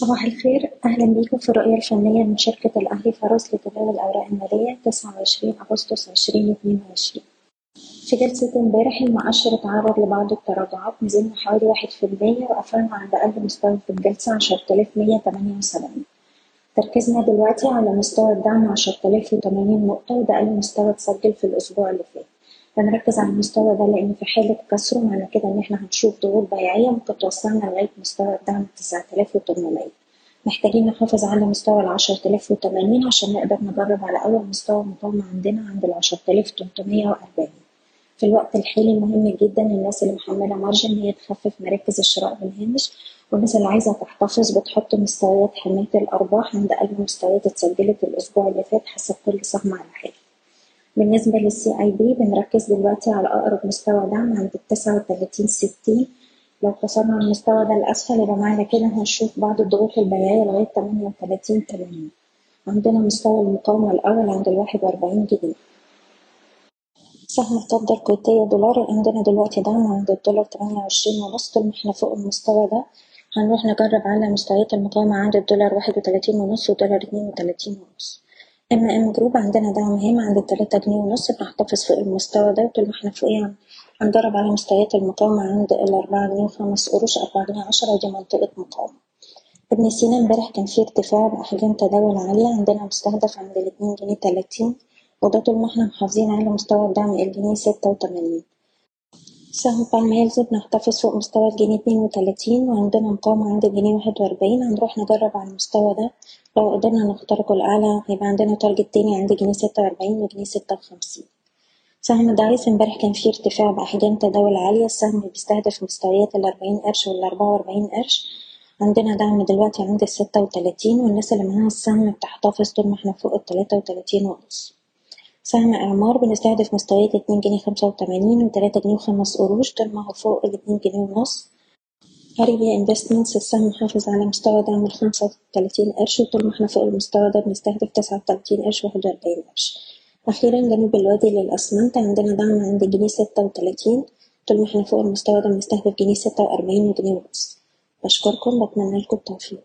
صباح الخير. أهلا بيكم في الرؤية الفنية من شركة الأهلي فارس لتداول الأوراق المالية تسعة وعشرين أغسطس عشرين اتنين وعشرين. في جلسة امبارح المؤشر اتعرض لبعض التراجعات نزلنا حوالي واحد في المية وقفلنا عند أقل مستوى في الجلسة عشرة آلاف مية تمانية وسبعين. تركيزنا دلوقتي على مستوى الدعم عشرة آلاف وتمانين نقطة وده أقل مستوى اتسجل في الأسبوع اللي فات. هنركز على المستوى ده لأن في حالة كسرة معنى كده إن إحنا هنشوف ضغوط بيعية ممكن توصلنا لغاية مستوى الدعم تسعة آلاف وتمنمية محتاجين نحافظ على مستوى آلاف وتمانين عشان نقدر نجرب على أول مستوى مقاومة عندنا عند تلتمية وأربعين في الوقت الحالي مهم جدا الناس اللي محملة مارجن هي تخفف مراكز الشراء بالهامش والناس اللي عايزة تحتفظ بتحط مستويات حماية الأرباح عند أقل مستويات اتسجلت الأسبوع اللي فات حسب كل سهم على حاجة. بالنسبة للسي اي بي بنركز دلوقتي على أقرب مستوى دعم عند التسعة وتلاتين ستين. لو كسرنا المستوى ده لأسفل يبقى معنى كده هنشوف بعض الضغوط البيعية لغاية تمانية وتلاتين تمانين عندنا مستوى المقاومة الأول عند الواحد وأربعين جنيه. سهم الفضة الكويتية دولار عندنا دلوقتي دعم عند الدولار تمانية وعشرين ونص طول ما إحنا فوق المستوى ده هنروح نجرب على مستويات المقاومة عند الدولار واحد وتلاتين ونص ودولار اتنين وتلاتين ونص. ام ام جروب عندنا دعم هام عند التلاتة جنيه ونص بنحتفظ فوق المستوى ده وطول ما إحنا فوقيه هنجرب على مستويات المقاومة عند الأربعة جنيه وخمس قروش أربعة جنيه عشرة دي منطقة مقاومة. ابن سينا امبارح كان فيه ارتفاع بأحجام تداول عالية عندنا مستهدف عند الاتنين جنيه تلاتين وده طول ما إحنا محافظين على مستوى الدعم الجنيه ستة وتمانين. سهم بالم هيلز بنحتفظ فوق مستوى الجنيه اتنين وتلاتين وعندنا مقاومة عند الجنيه واحد وأربعين. هنروح نجرب على المستوى ده. لو قدرنا نخترقه الأعلى هيبقى عندنا target تاني عند جنيه ستة وأربعين وجنيه ستة وخمسين. سهم دايس امبارح كان فيه ارتفاع بأحجام تداول عالية. السهم بيستهدف مستويات الأربعين قرش والأربعة وأربعين قرش. عندنا دعم دلوقتي عند الستة وتلاتين والناس اللي معاها السهم بتحتفظ طول ما إحنا فوق التلاتة وتلاتين ونص. سهم إعمار بنستهدف مستويات اتنين جنيه خمسة وتمانين وتلاتة جنيه وخمس قروش طول ما هو فوق الاتنين جنيه ونص. أريبيا انفستمنتس السهم محافظ على مستوى دعم الخمسة وتلاتين قرش وطول ما إحنا فوق المستوى ده بنستهدف تسعة وتلاتين قرش واحد وأربعين قرش. أخيرا جنوب الوادي للأسمنت عندنا دعم عند جنيه ستة وتلاتين طول ما إحنا فوق المستوى ده بنستهدف جنيه ستة وأربعين وجنيه ونص. بشكركم بتمنى لكم التوفيق.